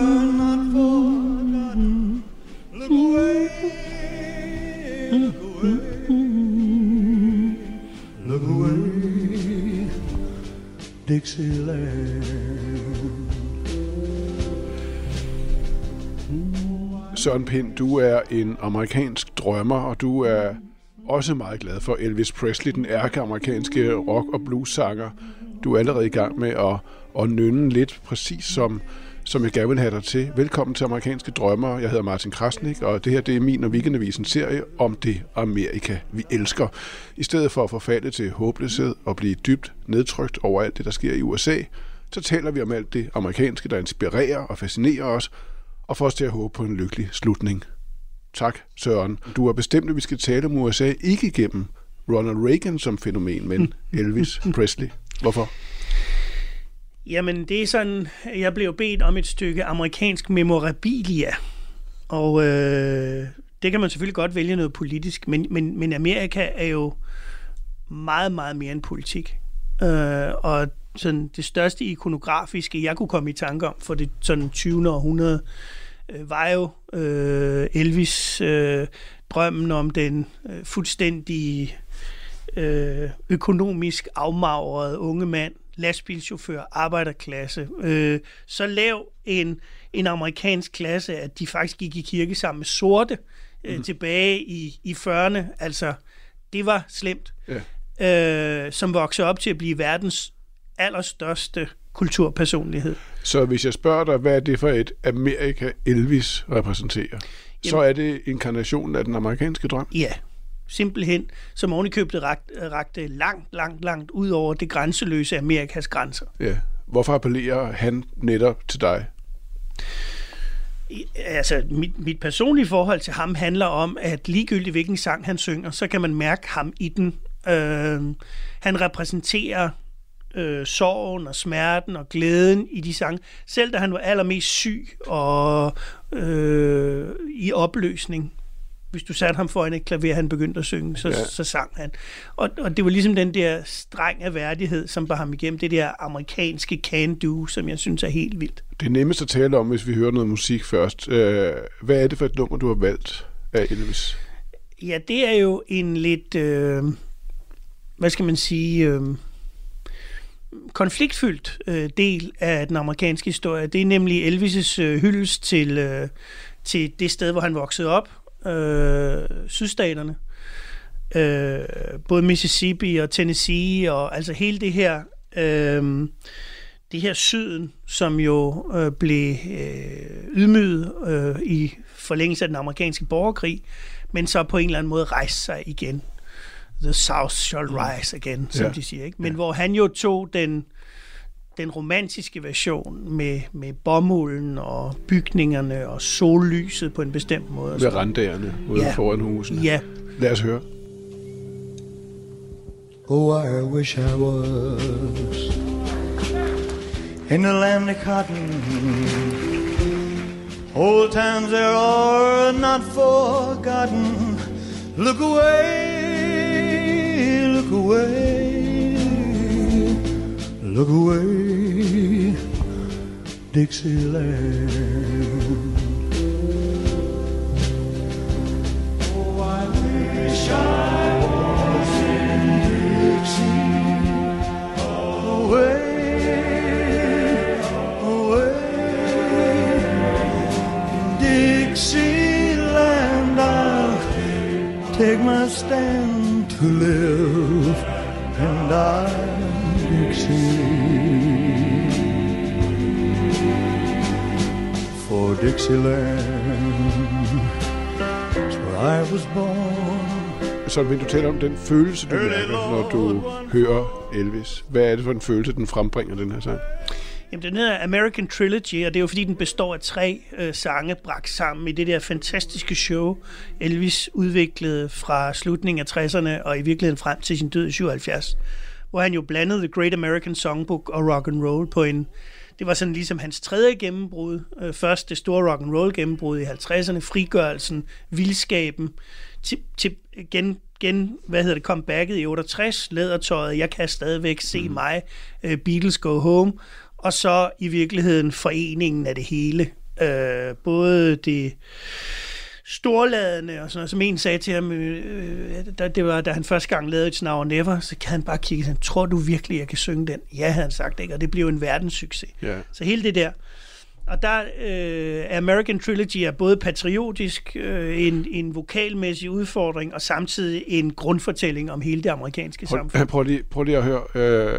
not Søren Pind, du er en amerikansk drømmer, og du er også meget glad for Elvis Presley, den ærke amerikanske rock- og blues-sanger. Du er allerede i gang med at, at nynne lidt, præcis som, som jeg gerne vil have dig til. Velkommen til Amerikanske Drømmer. Jeg hedder Martin Krasnik, og det her det er min og Weekendavisen serie om det Amerika, vi elsker. I stedet for at forfalde til håbløshed og blive dybt nedtrykt over alt det, der sker i USA, så taler vi om alt det amerikanske, der inspirerer og fascinerer os, og får os til at håbe på en lykkelig slutning. Tak, Søren. Du har bestemt, at vi skal tale om USA ikke igennem Ronald Reagan som fænomen, men Elvis Presley. Hvorfor? Jamen, det er sådan, jeg blev bedt om et stykke amerikansk memorabilia. Og øh, det kan man selvfølgelig godt vælge noget politisk, men, men, men Amerika er jo meget, meget mere end politik. Øh, og sådan det største ikonografiske, jeg kunne komme i tanke om for det sådan 20. århundrede, øh, var jo øh, Elvis øh, drømmen om den øh, fuldstændig øh, økonomisk afmagrede unge mand, lastbilchauffør, arbejderklasse. Øh, så lav en, en amerikansk klasse, at de faktisk gik i kirke sammen med sorte øh, mm. tilbage i, i 40'erne. Altså, det var slemt. Ja. Øh, som voksede op til at blive verdens allerstørste kulturpersonlighed. Så hvis jeg spørger dig, hvad er det for et Amerika Elvis repræsenterer, så er det inkarnationen af den amerikanske drøm? Ja, simpelthen, som ovenikøbet rakte, rakte langt, langt, langt ud over det grænseløse Amerikas grænser. Ja. Hvorfor appellerer han netop til dig? Altså, mit, mit personlige forhold til ham handler om, at ligegyldigt hvilken sang han synger, så kan man mærke ham i den. Øh, han repræsenterer øh, sorgen og smerten og glæden i de sange. Selv da han var allermest syg og øh, i opløsning, hvis du satte ham foran et klaver, han begyndte at synge, så, Ja. så sang han. Og, og det var ligesom den der streng af værdighed, som bar ham igennem. Det der amerikanske can-do, som jeg synes er helt vildt. Det er nemmest at tale om, hvis vi hører noget musik først. Øh, Hvad er det for et nummer, du har valgt af Elvis? Ja, det er jo en lidt, øh, hvad skal man sige, øh, konfliktfyldt øh, del af den amerikanske historie. Det er nemlig Elvis' øh, hyldest til, øh, til det sted, hvor han voksede op, øh, sydstaterne. Øh, både Mississippi og Tennessee, og altså hele det her, øh, det her syden, som jo øh, blev øh, ydmyget øh, i forlængelse af den amerikanske borgerkrig, men så på en eller anden måde rejste sig igen. The South shall rise again, som ja. de siger. Ikke? Men ja. hvor han jo tog den, den romantiske version med, med bomulden og bygningerne og sollyset på en bestemt måde. sådan. randagerne ude Ja. foran husene. Ja, Lad os høre. Oh, I wish I was in the land of cotton. Old times there are not forgotten. Look away, look away, look away, Dixieland. Oh, I wish I was in Dixie. Away, away, Dixieland. I'll take my stand to live and die, Dixie. For Dixieland, it's where I was born. Så vil du tale om den følelse, du mærker, når du hører Elvis. Hvad er det for en følelse, den frembringer, den her sang? Jamen, den hedder American Trilogy, og det er jo fordi, den består af tre øh, sange bragt sammen i det der fantastiske show, Elvis udviklede fra slutningen af 60'erne og i virkeligheden frem til sin død i 77, hvor han jo blandede The Great American Songbook og rock and roll på en det var sådan ligesom hans tredje gennembrud. Øh, først det store rock and roll gennembrud i 50'erne, frigørelsen, vildskaben, til, til gen, gen, hvad hedder det, comebacket i 68, lædertøjet, jeg kan stadigvæk se mm. mig, uh, Beatles Go Home, og så i virkeligheden foreningen af det hele. Uh, både det storladende og sådan noget, som en sagde til ham, øh, da, det var, da han første gang lavede et Now Never, så kan han bare kigge sådan, tror du virkelig, jeg kan synge den? Ja, havde han sagt, ikke? og det blev en verdenssucces. Ja. Så hele det der, og der øh, American Trilogy er både patriotisk, øh, en, en vokalmæssig udfordring, og samtidig en grundfortælling om hele det amerikanske Prøv, samfund. prøv, lige, prøv lige at høre, øh,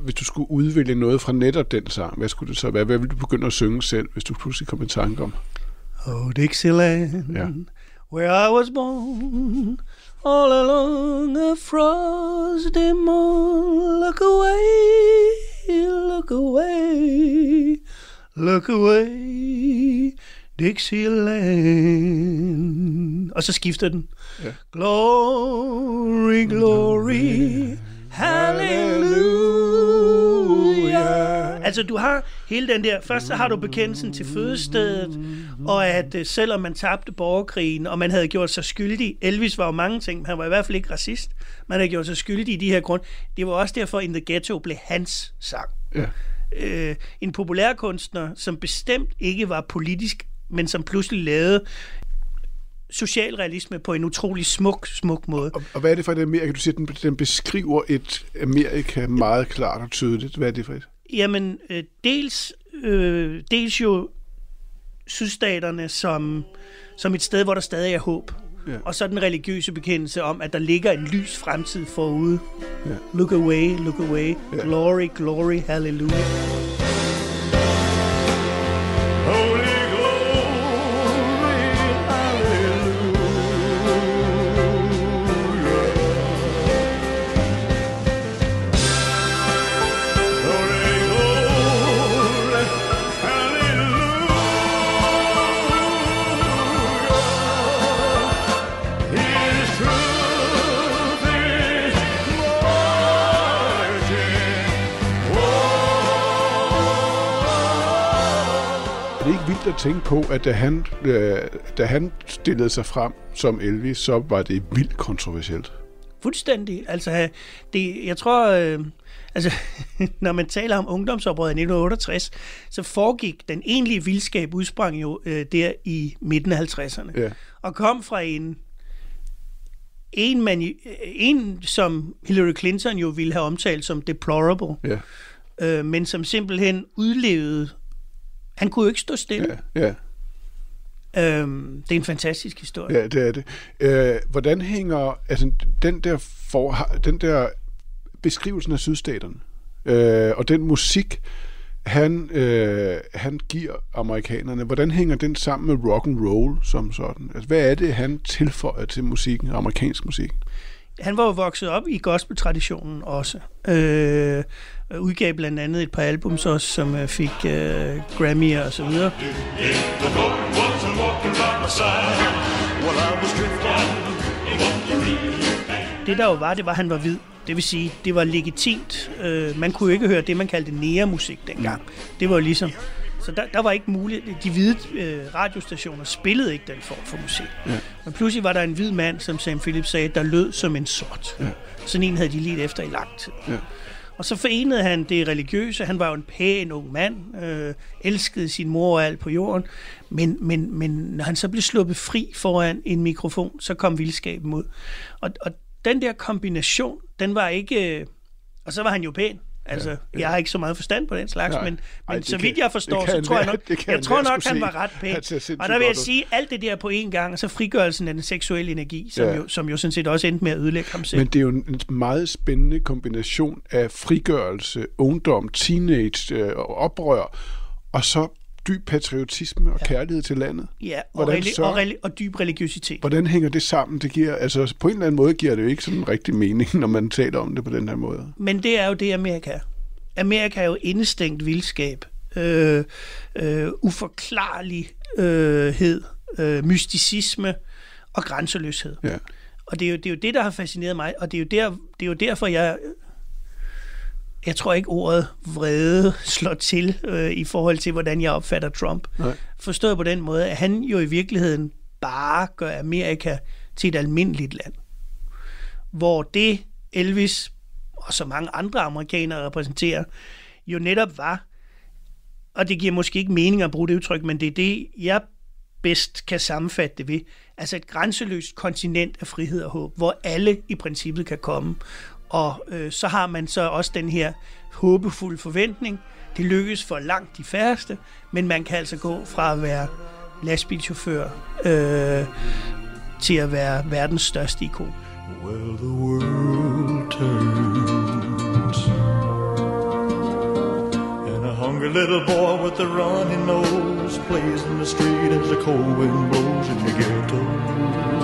hvis du skulle udvælge noget fra netop den sang, hvad skulle det så være? Hvad ville du begynde at synge selv, hvis du pludselig kom i tanke om? Oh, Dixieland, Ja. where I was born, all along a frosty morn. Look away, look away, look away, Dixieland. Og så skifter den. Ja. Glory, glory, hallelujah. Altså, du har hele den der... Først så har du bekendelsen til fødestedet, og at øh, selvom man tabte borgerkrigen, og man havde gjort sig skyldig... Elvis var jo mange ting, men han var i hvert fald ikke racist. Man havde gjort sig skyldig i de her grund. Det var også derfor, In the Ghetto blev hans sang. Ja. Øh, en populærkunstner, som bestemt ikke var politisk, men som pludselig lavede socialrealisme på en utrolig smuk, smuk måde. Og, og hvad er det for et Amerika? Du siger, den, den beskriver et Amerika meget klart og tydeligt. Hvad er det for et? Jamen, øh, dels, øh, dels jo sydstaterne som, som et sted, hvor der stadig er håb. Ja. Og så den religiøse bekendelse om, at der ligger en lys fremtid forude. Ja. Look away, look away. Ja. Glory, glory, hallelujah. Tænke på, at da han, øh, da han stillede sig frem som Elvis, så var det vildt kontroversielt? Fuldstændig. Altså, det, jeg tror, øh, altså, når man taler om ungdomsoprøret i 1968, så foregik den egentlige vildskab udsprang jo øh, der i midten af 50'erne. Ja. Og kom fra en, en, man, øh, en, som Hillary Clinton jo ville have omtalt som deplorable, Ja, øh, men som simpelthen udlevede, han kunne jo ikke stå stille. ja, ja. Øhm, det er en fantastisk historie. Ja, det er det. Øh, hvordan hænger altså, den der, for, den der beskrivelsen af sydstaterne øh, og den musik, han, øh, han giver amerikanerne, hvordan hænger den sammen med rock and roll som sådan? Altså, hvad er det, han tilføjer til musikken, amerikansk musik? Han var jo vokset op i gospeltraditionen også. Øh, udgav blandt andet et par albums også, som øh, fik øh, Grammy og så videre. Det der jo var, det var, at han var hvid. Det vil sige, det var legitimt. Øh, man kunne jo ikke høre det, man kaldte næremusik dengang. Det var jo ligesom... Så der, der var ikke muligt. De hvide øh, radiostationer spillede ikke den form for musik. Ja. Men pludselig var der en hvid mand, som Sam Phillips sagde, der lød som en sort. Ja. Sådan en havde de lidt efter i lang tid. Ja. Og så forenede han det religiøse. Han var jo en pæn ung mand, øh, elskede sin mor og alt på jorden. Men, men, men når han så blev sluppet fri foran en mikrofon, så kom vildskaben ud. Og, og den der kombination, den var ikke... Øh, og så var han jo pæn. Altså, ja, ja. jeg har ikke så meget forstand på den slags, Nej. men, men Ej, så kan- vidt jeg forstår, kan så tror jeg nok, kan jeg tror nok han var ret pæn. Og der vil jeg sige, alt det der på én gang, og så frigørelsen af den seksuelle energi, som, Ja. jo, som jo sådan set også endte med at ødelægge ham selv. Men det er jo en meget spændende kombination af frigørelse, ungdom, teenage, øh, og oprør, og så dyb patriotisme og ja. kærlighed til landet. ja, og, hvordan reli- så- og, reli- og dyb religiøsitet. Hvordan hænger det sammen? Det giver, altså, på en eller anden måde giver det jo ikke sådan en rigtig mening, når man taler om det på den her måde. Men det er jo det, Amerika er. Amerika er jo indestængt vildskab, øh, øh, uforklarlighed, øh, mysticisme og grænseløshed. Ja. Og det er, jo, det er jo det, der har fascineret mig, og det er jo, der, det er jo derfor, jeg jeg tror ikke ordet vrede slår til øh, i forhold til, hvordan jeg opfatter Trump. Nej. Forstået på den måde, at han jo i virkeligheden bare gør Amerika til et almindeligt land. Hvor det Elvis og så mange andre amerikanere repræsenterer, jo netop var, og det giver måske ikke mening at bruge det udtryk, men det er det, jeg bedst kan sammenfatte det ved. Altså et grænseløst kontinent af frihed og håb, hvor alle i princippet kan komme. Og øh, så har man så også den her håbefulde forventning. Det lykkes for langt de færreste, men man kan altså gå fra at være lastbilchauffør øh, til at være verdens største ikon. Well, the world turns. And a hungry little boy with a runny nose plays in the street as the cold wind blows in the ghetto.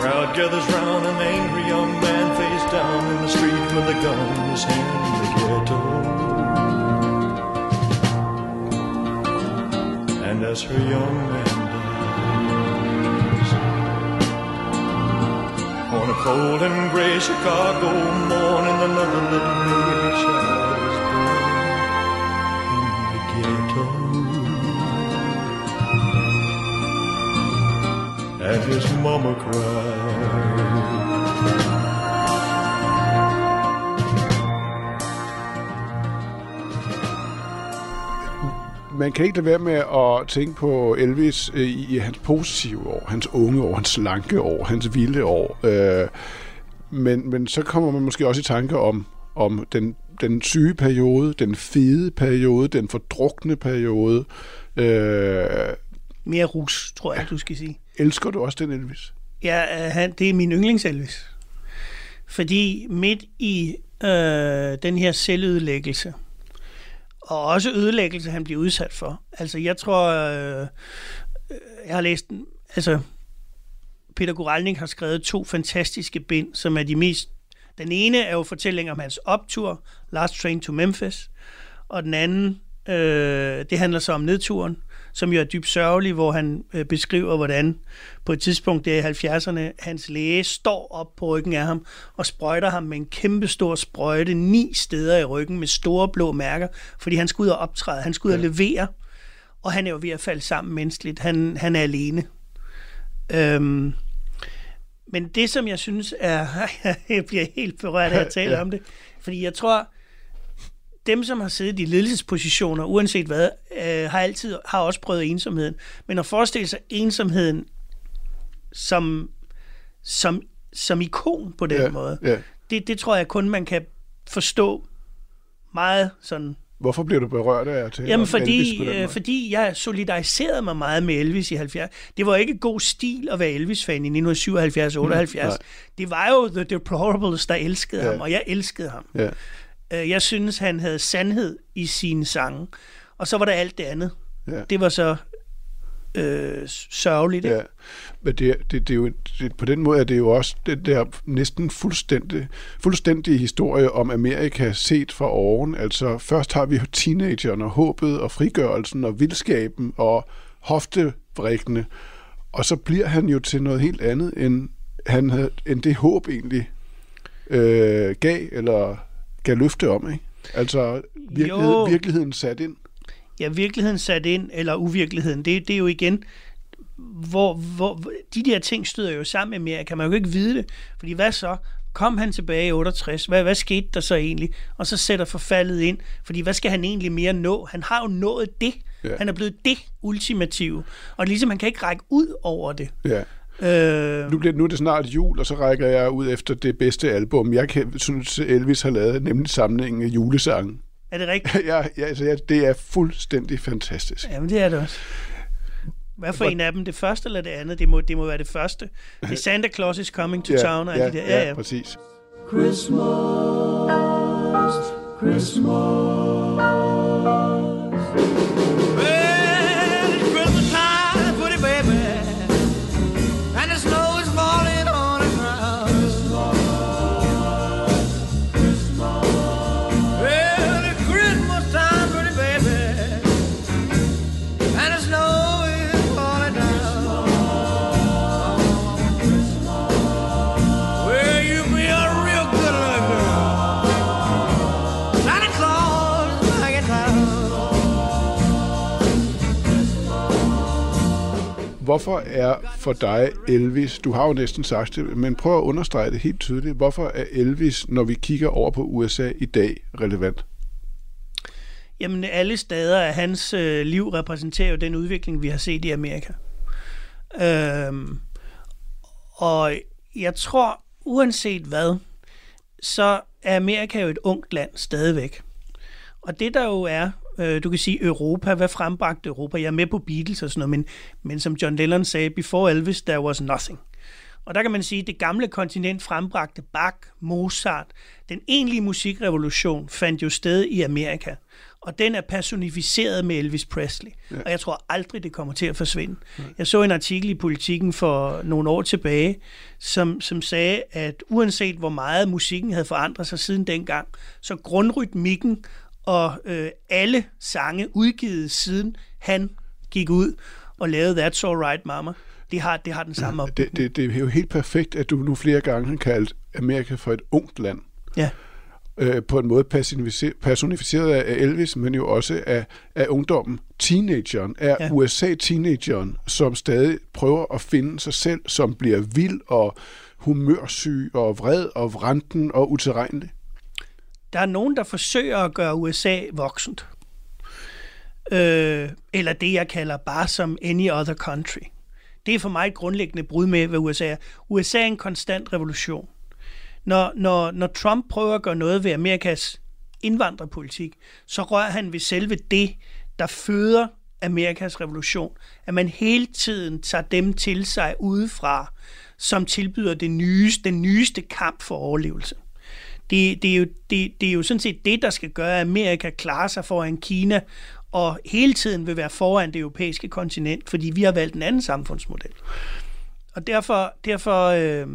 Crowd gathers round, an angry young man face down in the street with a gun in his hand in the ghetto. And as her young man dies, on a cold and gray Chicago morning, another little baby child And his mama cried. Man kan ikke lade være med at tænke på Elvis øh, i, i hans positive år, hans unge år, hans slanke år, hans vilde år. Øh, men, men så kommer man måske også i tanke om, om den, den syge periode, den fede periode, den fordrukne periode. Øh, Mere rus, tror jeg, du skal sige elsker du også den Elvis? Ja, øh, han, det er min yndlings Elvis. Fordi midt i øh, den her selvødelæggelse, og også ødelæggelse, han bliver udsat for. Altså, jeg tror, øh, jeg har læst, den- altså, Peter Guralnik har skrevet to fantastiske bind, som er de mest... Den ene er jo fortælling om hans optur, Last Train to Memphis, og den anden, øh, det handler så om nedturen, som jo er dybt sørgelig, hvor han øh, beskriver, hvordan på et tidspunkt der i 70'erne, hans læge står op på ryggen af ham og sprøjter ham med en kæmpe stor sprøjte ni steder i ryggen med store blå mærker, fordi han skal ud og optræde, han skal ud og levere, og han er jo ved at falde sammen menneskeligt. Han, han er alene. Øhm, men det, som jeg synes er... jeg bliver helt berørt af at tale Ja. om det, fordi jeg tror, dem, som har siddet i ledelsespositioner, uanset hvad, øh, har altid har også prøvet ensomheden. Men at forestille sig ensomheden som, som, som ikon på den Ja, måde, ja. det, det tror jeg kun, man kan forstå meget sådan Hvorfor bliver du berørt af tale Jamen fordi, øh, fordi jeg solidariserede mig meget med Elvis i 70. Det var ikke god stil at være Elvis-fan i 1977-78. nej. det var jo The Deplorables, der elskede Ja. ham, og jeg elskede ham. Ja. Øh, Jeg synes, han havde sandhed i sine sange. Og så var der alt det andet. Ja. Det var så øh, sørgeligt. ikke? Ja, men det, det, det er jo, det, på den måde er det jo også den der næsten fuldstændig, fuldstændige historie om Amerika set fra oven. Altså først har vi teenagerne, håbet og frigørelsen og vildskaben og hoftevrikkene, og så bliver han jo til noget helt andet, end, han havde, end det håb egentlig øh, gav, eller gav løfte om, ikke? Altså virkelighed, Jo. virkeligheden sat ind. ja, virkeligheden sat ind, eller uvirkeligheden, det, det er jo igen, hvor, hvor de der ting støder jo sammen med mere, kan man jo ikke vide det. Fordi hvad så? Kom han tilbage i 68? Hvad, hvad skete der så egentlig? Og så sætter forfaldet ind. Fordi hvad skal han egentlig mere nå? Han har jo nået det. Ja. Han er blevet det ultimative. Og ligesom han kan ikke række ud over det. Ja. Øh, Nu, bliver, nu er det snart jul, og så rækker jeg ud efter det bedste album, jeg kan, synes Elvis har lavet, nemlig samlingen af julesange. er det rigtigt? ja, ja, altså, ja, det er fuldstændig fantastisk. Jamen, det er det også. Hvad for en af dem? Det første eller det andet? Det må, det må være det første. Det er Santa Claus is coming to town og ja, de der. Ja, ja. præcis. Well, Hvorfor er for dig Elvis, du har jo næsten sagt det, men prøv at understrege det helt tydeligt, hvorfor er Elvis, når vi kigger over på USA i dag, relevant? Jamen, alle steder af hans øh, liv repræsenterer jo den udvikling, vi har set i Amerika. Øhm, og jeg tror, uanset hvad, så er Amerika jo et ungt land stadigvæk. Og det der jo er, øh, du kan sige Europa, hvad frembragte Europa? Jeg er med på Beatles og sådan noget, men, men som John Lennon sagde, before Elvis, there was nothing. Og der kan man sige, at det gamle kontinent frembragte Bach, Mozart. Den egentlige musikrevolution fandt jo sted i Amerika. Og den er personificeret med Elvis Presley. Ja. Og jeg tror aldrig, det kommer til at forsvinde. Ja. Jeg så en artikel i Politiken for nogle år tilbage, som, som sagde, at uanset hvor meget musikken havde forandret sig siden dengang, så grundrytmikken og øh, alle sange udgivet siden han gik ud og lavede That's Alright Mama, det har, det har den samme op. Det, det, det er jo helt perfekt, at du nu flere gange har kaldt Amerika for et ungt land. Ja. Øh, på en måde personificer- personificeret af Elvis, men jo også af, af ungdommen. Teenageren er Ja. ja. USA-teenageren, som stadig prøver at finde sig selv, som bliver vild og humørsyg og vred og vranden og utilregnelig. Der er nogen, der forsøger at gøre USA voksent. Øh, eller det, jeg kalder bare som any other country. Det er for mig et grundlæggende brud med, hvad USA er. USA er en konstant revolution. Når, når, når Trump prøver at gøre noget ved Amerikas indvandrerpolitik, så rører han ved selve det, der føder Amerikas revolution. At man hele tiden tager dem til sig udefra, som tilbyder det nyeste, den nyeste kamp for overlevelse. Det, det, er jo, det, det er jo sådan set det, der skal gøre, at Amerika klarer sig foran Kina, og hele tiden vil være foran det europæiske kontinent, fordi vi har valgt en anden samfundsmodel. Og derfor, derfor, øh,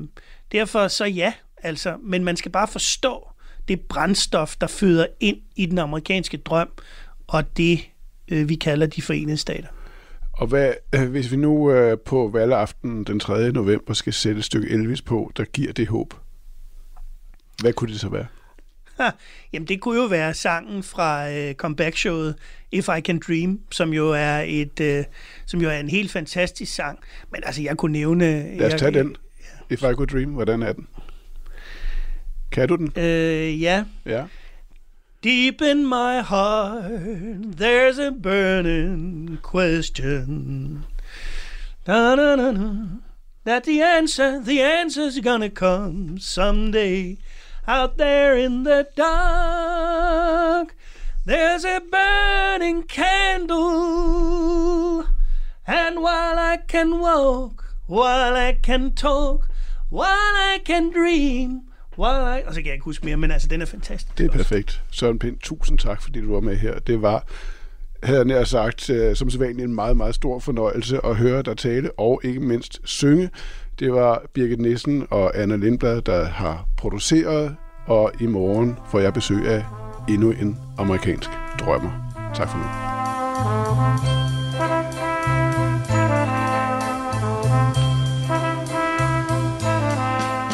derfor så ja, altså, men man skal bare forstå det brændstof, der føder ind i den amerikanske drøm, og det, øh, vi kalder de forenede stater. Og hvad, øh, hvis vi nu øh, på valgaften den 3. november skal sætte et stykke Elvis på, der giver det håb, hvad kunne det så være? Jamen det kunne jo være sangen fra øh, comeback-showet If I Can Dream, som jo er et, øh, som jo er en helt fantastisk sang. Men altså, jeg kunne nævne... Lad os jeg, tage den. If I Could Dream, hvordan er den? Kan du den? Øh, ja. Ja. Deep in my heart, there's a burning question. Da, da, da, da. That the answer, the answer's gonna come someday. Out there in the dark, there's a burning candle. And while I can walk, while I can talk, while I can dream, while I... Og så kan jeg ikke huske mere, men altså, den er fantastisk. Det er perfekt. Søren Pind, tusind tak, fordi du var med her. Det var, havde jeg nær sagt, øh, som sædvanligt en meget, meget stor fornøjelse at høre dig tale, og ikke mindst synge. Det var Birgit Nissen og Anna Lindblad, der har produceret, og i morgen får jeg besøg af endnu en amerikansk drømmer. Tak for nu.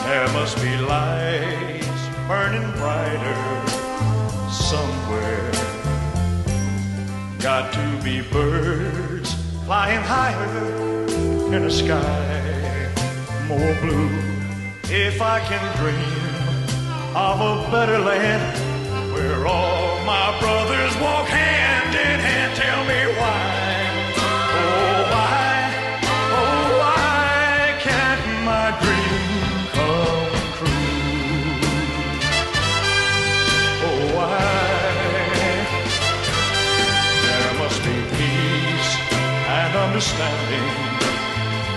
There must be lights burning brighter somewhere. Got to be birds flying higher in the sky more blue if I can dream of a better land where all my brothers walk hand in hand. Tell me why. Oh, why, oh, why can't my come true? Oh, why? There must be peace and understanding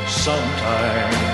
sometime.